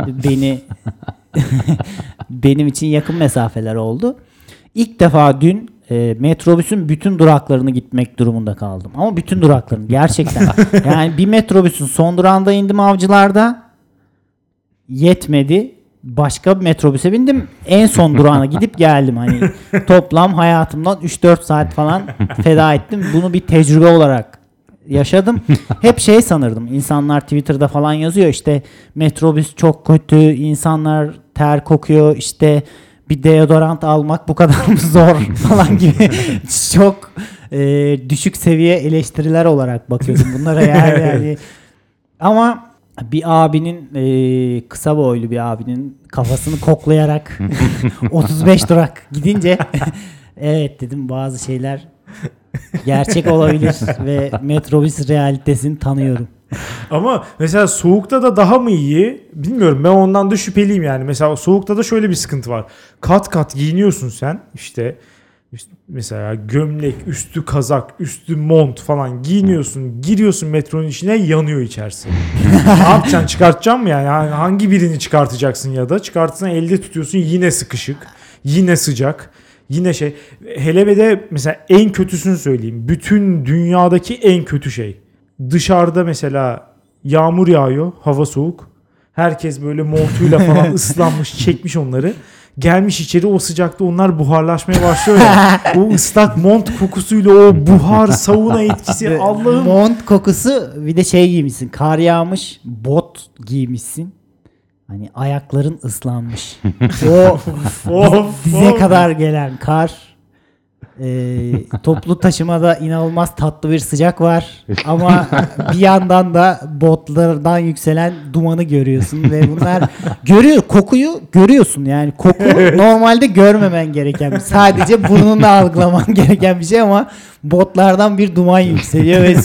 beni <laughs> benim için yakın mesafeler oldu. İlk defa dün e, metrobüsün bütün duraklarını gitmek durumunda kaldım. Ama bütün duraklarını gerçekten. <laughs> yani bir metrobüsün son durağında indim avcılarda. Yetmedi. Başka bir metrobüse bindim. En son durağına gidip geldim. Hani <laughs> toplam hayatımdan 3-4 saat falan feda ettim. Bunu bir tecrübe olarak yaşadım. Hep şey sanırdım. İnsanlar Twitter'da falan yazıyor işte metrobüs çok kötü, insanlar ter kokuyor, işte bir deodorant almak bu kadar mı zor <laughs> falan gibi çok e, düşük seviye eleştiriler olarak bakıyordum bunlara <laughs> yani. yani. Ama bir abinin e, kısa boylu bir abinin kafasını koklayarak <laughs> 35 durak gidince evet dedim bazı şeyler gerçek olabilir ve metrobüs realitesini tanıyorum. <laughs> Ama mesela soğukta da daha mı iyi? Bilmiyorum ben ondan da şüpheliyim yani. Mesela soğukta da şöyle bir sıkıntı var. Kat kat giyiniyorsun sen işte. Mesela gömlek, üstü kazak, üstü mont falan giyiniyorsun. Giriyorsun metronun içine yanıyor içerisi. ne yapacaksın? Çıkartacaksın mı yani? Yani Hangi birini çıkartacaksın ya da çıkartsan elde tutuyorsun yine sıkışık. Yine sıcak. Yine şey. Hele bir de mesela en kötüsünü söyleyeyim. Bütün dünyadaki en kötü şey dışarıda mesela yağmur yağıyor, hava soğuk. Herkes böyle montuyla falan <laughs> ıslanmış, çekmiş onları. Gelmiş içeri o sıcakta onlar buharlaşmaya başlıyor ya. o ıslak mont kokusuyla o buhar, sauna etkisi Allah'ım. Mont kokusu bir de şey giymişsin. Kar yağmış, bot giymişsin. Hani ayakların ıslanmış. <laughs> o Of, dize of. kadar gelen kar. Ee, toplu taşımada inanılmaz tatlı bir sıcak var ama bir yandan da botlardan yükselen dumanı görüyorsun ve bunlar görüyor kokuyu görüyorsun yani koku normalde görmemen gereken sadece burnunla algılaman gereken bir şey ama botlardan bir duman yükseliyor ve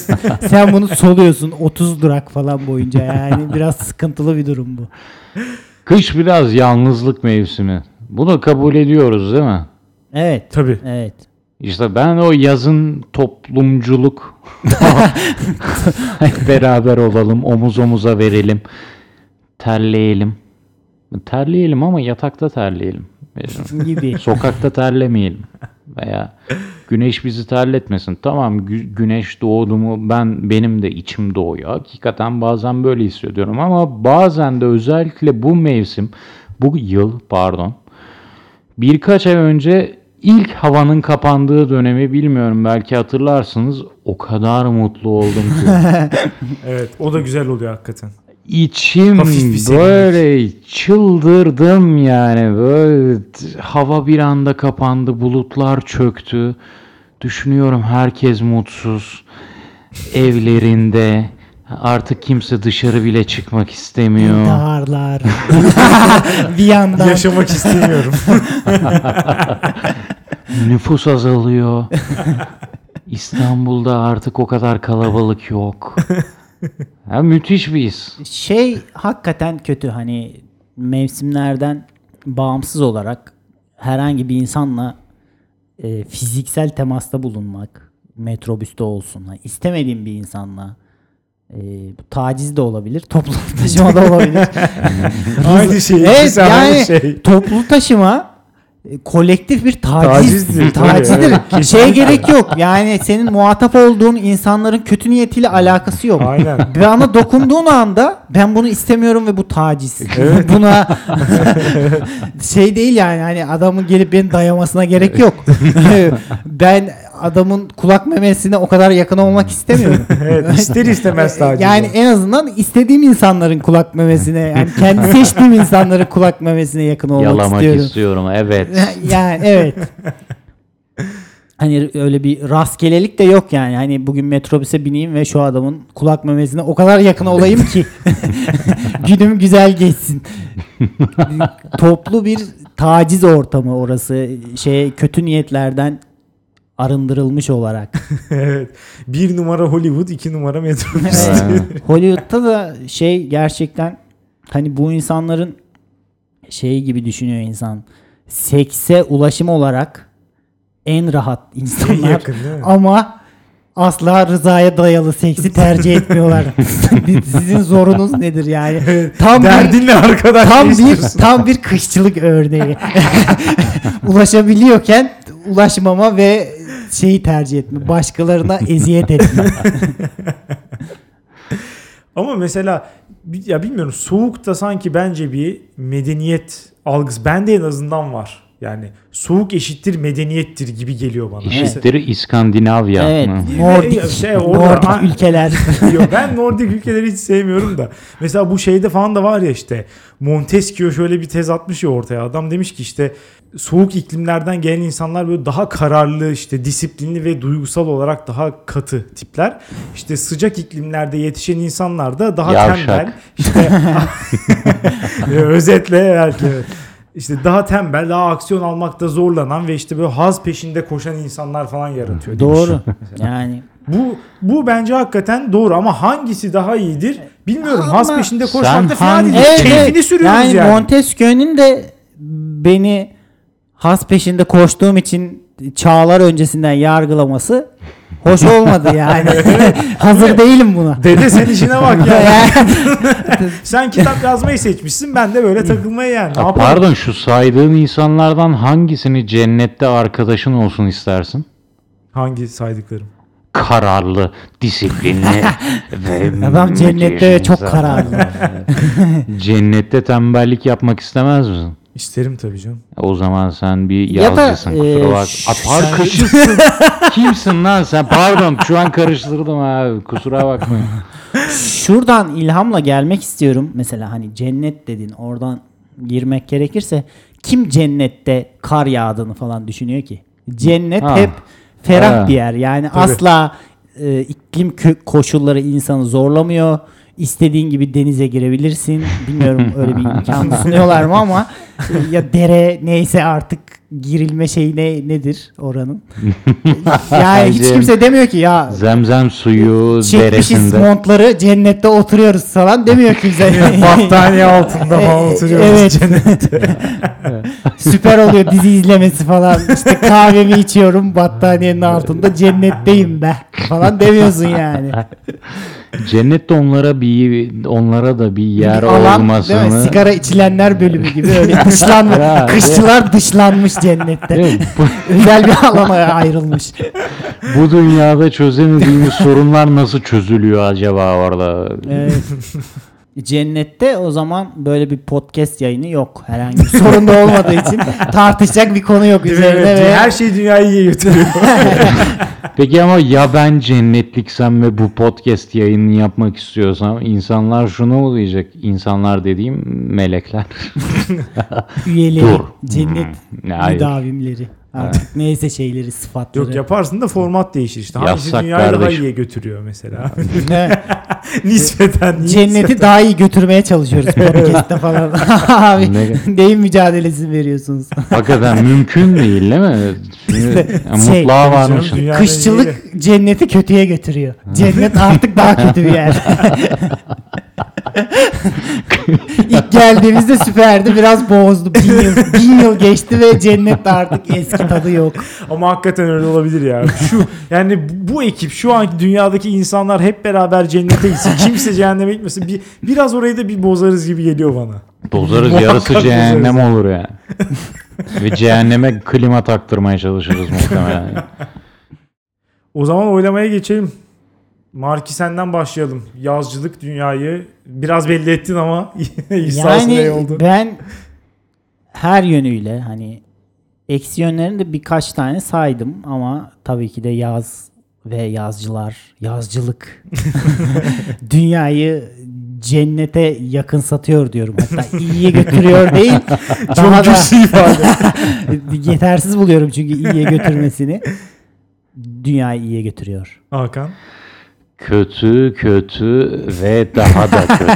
sen bunu soluyorsun 30 durak falan boyunca yani biraz sıkıntılı bir durum bu. Kış biraz yalnızlık mevsimi. Bunu kabul ediyoruz değil mi? Evet. Tabii. Evet. İşte ben o yazın toplumculuk <laughs> <laughs> beraber olalım, omuz omuza verelim, terleyelim. Terleyelim ama yatakta terleyelim. <laughs> gibi. Sokakta terlemeyelim. Veya güneş bizi terletmesin. Tamam gü- güneş doğdu mu ben benim de içim doğuyor. Hakikaten bazen böyle hissediyorum ama bazen de özellikle bu mevsim, bu yıl pardon birkaç ay önce ilk havanın kapandığı dönemi bilmiyorum belki hatırlarsınız. O kadar mutlu oldum ki. <laughs> Evet o da güzel oluyor hakikaten. İçim böyle çıldırdım yani. Böyle hava bir anda kapandı bulutlar çöktü. Düşünüyorum herkes mutsuz. Evlerinde artık kimse dışarı bile çıkmak istemiyor İntiharlar. <laughs> bir yandan. Yaşamak istemiyorum. <laughs> nüfus azalıyor İstanbul'da artık o kadar kalabalık yok ya müthiş bir his Şey hakikaten kötü hani mevsimlerden bağımsız olarak herhangi bir insanla e, fiziksel temasta bulunmak metrobüste olsun. İstemediğim bir insanla e, bu taciz de olabilir, toplu <laughs> taşıma da olabilir. <laughs> Aynı şey. evet yani şey. toplu taşıma e, kolektif bir taciz, Tacizdir, tacizdir. evet, Şeye gerek yok. Yani senin muhatap olduğun insanların kötü niyetiyle alakası yok. Aynen. Bana dokunduğun anda ben bunu istemiyorum ve bu taciz. <laughs> Buna şey değil yani hani adamın gelip beni dayamasına gerek yok. ben adamın kulak memesine o kadar yakın olmak istemiyorum. <laughs> evet ister istemez <laughs> taciz. yani o. en azından istediğim insanların kulak memesine yani kendi <laughs> seçtiğim insanların kulak memesine yakın olmak Yalamak istiyorum. istiyorum. Evet. yani evet. Hani öyle bir rastgelelik de yok yani. Hani bugün metrobüse bineyim ve şu adamın kulak memesine o kadar yakın olayım ki günüm güzel geçsin. Toplu bir taciz ortamı orası. Şey kötü niyetlerden arındırılmış olarak. <laughs> evet. Bir numara Hollywood, iki numara metrobüs. Hollywood'da da şey gerçekten hani bu insanların şey gibi düşünüyor insan. Sekse ulaşım olarak en rahat insanlar yakın değil mi? ama asla rızaya dayalı seksi tercih etmiyorlar. <laughs> <laughs> Sizin zorunuz nedir yani? Tam bir, Derdin ne arkadaş? tam bir tam bir kışçılık örneği. Ulaşabiliyorken ulaşmama ve şeyi tercih etme. Başkalarına eziyet etme. <laughs> Ama mesela ya bilmiyorum soğukta sanki bence bir medeniyet algısı bende en azından var. Yani soğuk eşittir medeniyettir gibi geliyor bana. Eşittir İskandinavya. Evet. mı? Nordik, Şey, orada- Nordik ülkeler. <laughs> Yok, ben Nordik ülkeleri hiç sevmiyorum da. Mesela bu şeyde falan da var ya işte Montesquieu şöyle bir tez atmış ya ortaya. Adam demiş ki işte soğuk iklimlerden gelen insanlar böyle daha kararlı işte disiplinli ve duygusal olarak daha katı tipler. İşte sıcak iklimlerde yetişen insanlar da daha Yavşak. tembel. İşte <laughs> özetle belki evet. İşte daha tembel, daha aksiyon almakta zorlanan ve işte böyle haz peşinde koşan insanlar falan yaratıyor. Doğru. Yani Bu bu bence hakikaten doğru ama hangisi daha iyidir bilmiyorum. Ama Has peşinde sen koşmak da fena hangi- değil. Evet, Keyfini sürüyoruz yani. yani. Montesquieu'nun de beni has peşinde koştuğum için çağlar öncesinden yargılaması hoş olmadı yani. <laughs> Hazır değilim buna. Dede sen işine bak ya. <laughs> <laughs> sen kitap yazmayı seçmişsin ben de böyle takılmayı yani. Yapalım? pardon şu saydığın insanlardan hangisini cennette arkadaşın olsun istersin? Hangi saydıklarım? Kararlı, disiplinli ve Adam cennette çok kararlı. Cennette tembellik yapmak istemez misin? İsterim tabii canım. O zaman sen bir Ya da, kusura bak. ş- Apar sen-. <laughs> Kimsin lan sen? Pardon şu an karıştırdım abi. Kusura bakmayın. Şuradan ilhamla gelmek istiyorum. Mesela hani cennet dedin oradan girmek gerekirse kim cennette kar yağdığını falan düşünüyor ki? Cennet Ha. hep ferah Ha. bir yer. Yani Tabii. asla e, iklim kö- koşulları insanı zorlamıyor. İstediğin gibi denize girebilirsin. Bilmiyorum öyle bir <laughs> imkan sunuyorlar mı ama e, ya dere neyse artık girilme şeyi ne nedir oranın? <laughs> yani hiç kimse demiyor ki ya Zemzem suyu çekmişiz deresinde. montları cennette oturuyoruz falan demiyor kimse. <laughs> Battaniye altında falan E, oturuyoruz evet. cennette. Süper oluyor dizi izlemesi falan. İşte kahvemi içiyorum battaniyenin altında cennetteyim be falan demiyorsun yani. <laughs> Cennette onlara bir onlara da bir yer Bir alan, olmasını. Sigara içilenler bölümü gibi öyle <laughs> dışlanmış. Ya, Kışçılar dışlanmış cennette. <laughs> Özel bir alana ayrılmış. bu dünyada çözemediğimiz sorunlar nasıl çözülüyor acaba orada? Evet. Cennette o zaman böyle bir podcast yayını yok. Herhangi bir <laughs> sorun da olmadığı için tartışacak bir konu yok üzerine Evet, ve Her şey dünyayı iyiye götürüyor. <laughs> Peki ama ya ben cennetliksem ve bu podcast yayını yapmak istiyorsam insanlar şunu mu diyecek? İnsanlar dediğim melekler. <laughs> üyeleri, Dur. cennet Hmm, müdavimleri. Artık neyse şeyleri, sıfatları. Yok yaparsın da format değişir işte. Hangisi dünyayı daha kardeşim. iyiye götürüyor mesela. <laughs> Nispeten. Cenneti daha iyi götürmeye çalışıyoruz podcast'te falan. <laughs> Abi Ne- neyin mücadelesi veriyorsunuz? <laughs> Hakikaten mümkün değil değil mi? Şimdi, şey, mutluğa Canım, varmış. Kışçılık cenneti kötüye götürüyor. Cennet artık daha kötü bir yer. İlk geldiğimizde süperdi. Biraz bozdu. Bin yıl, bin yıl geçti ve cennet artık eski tadı yok. Ama hakikaten öyle olabilir ya. Şu yani bu ekip şu anki dünyadaki insanlar hep beraber cennete gitsin. Kimse cehenneme gitmesin. Bir, biraz orayı da bir bozarız gibi geliyor bana. Bozarız Muhakkak yarısı bozarız. cehennem olur yani. Ve cehenneme klima taktırmaya çalışırız muhtemelen. O zaman oylamaya geçelim. Marki senden başlayalım. Yazcılık dünyayı biraz belli ettin ama <laughs> Yani oldu. ben her yönüyle hani Eksi yönlerini de birkaç tane saydım ama tabii ki de yaz ve yazcılar, yazcılık <laughs> <laughs> dünyayı cennete yakın satıyor diyorum. Hatta iyiye götürüyor değil. da güçlü ifade. yetersiz buluyorum çünkü iyiye götürmesini. Dünyayı iyiye götürüyor. Hakan. Kötü, kötü ve daha da kötü.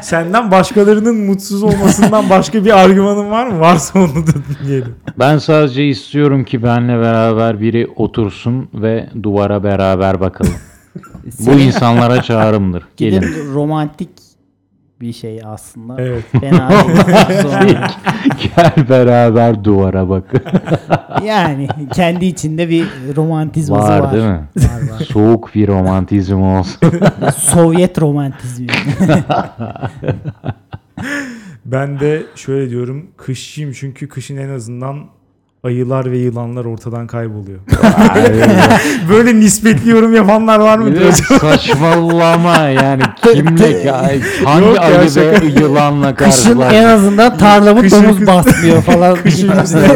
<laughs> Senden başkalarının mutsuz olmasından başka bir argümanın var mı? Varsa onu da dinleyelim. Ben sadece istiyorum ki benle beraber biri otursun ve duvara beraber bakalım. <laughs> Bu insanlara çağrımdır. Gelin. Gelin romantik bir şey aslında. Evet. Fena değil. <laughs> Gel beraber duvara bak. <laughs> yani kendi içinde bir romantizması var. var değil mi? Var var. Soğuk bir romantizm olsun. <laughs> Sovyet romantizmi. Ben de şöyle diyorum. Kışçıyım çünkü kışın en azından ayılar ve yılanlar ortadan kayboluyor. <laughs> Böyle nispetli yorum yapanlar var mı? <laughs> Saçmalama yani kimle hangi Yok ya, ayı ve şaka. yılanla Kışın en azından tarlamı Kışın domuz basmıyor falan. <laughs> Kışın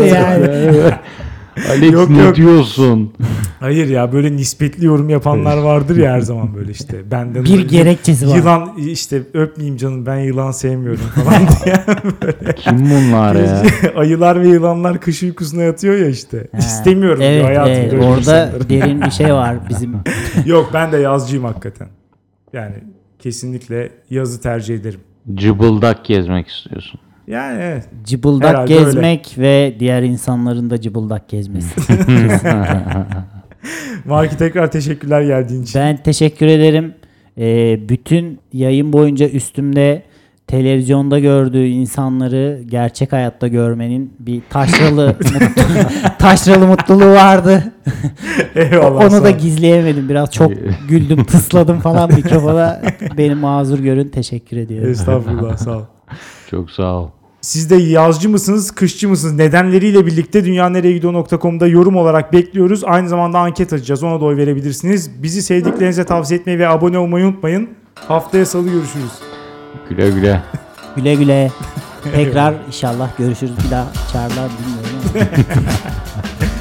yani. Alex Yok, ne yok. diyorsun? Hayır ya böyle nispetli yorum yapanlar vardır ya her zaman böyle işte. Benden Bir gerekçesi var. Yılan işte öpmeyeyim canım ben yılan sevmiyorum falan <laughs> diye. Kim bunlar ya? <laughs> Ayılar ve yılanlar kış uykusuna yatıyor ya işte. Ha, İstemiyorum diyor Evet, hayatımda evet. öyle orada insanları. derin bir şey var <laughs> bizim. Yok ben de yazcıyım hakikaten. Yani kesinlikle yazı tercih ederim. Cıbıldak gezmek istiyorsun. Yani evet. Cıbıldak Herhalde gezmek ve diğer insanların da cıbıldak gezmesi. <laughs> <laughs> Marki tekrar teşekkürler geldiğin için. ben teşekkür ederim. Ee, bütün yayın boyunca üstümde televizyonda gördüğü insanları gerçek hayatta görmenin bir taşralı <laughs> mutlu- taşralı mutluluğu vardı. Eyvallah. Onu da gizleyemedim. Biraz çok güldüm, tısladım falan mikrofona. Beni mazur görün. Teşekkür ediyorum. Estağfurullah sağ ol. Çok sağ ol. Siz de yazcı mısınız, kışçı mısınız? Nedenleriyle birlikte dünyanereyegidiyor.com'da yorum olarak bekliyoruz. Aynı zamanda anket açacağız. Ona da oy verebilirsiniz. Bizi sevdiklerinize tavsiye etmeyi ve abone olmayı unutmayın. Haftaya salı görüşürüz. Güle güle. <laughs> Güle güle. <laughs> Tekrar inşallah görüşürüz. Bir daha çağırlar bilmiyorum ama. <laughs>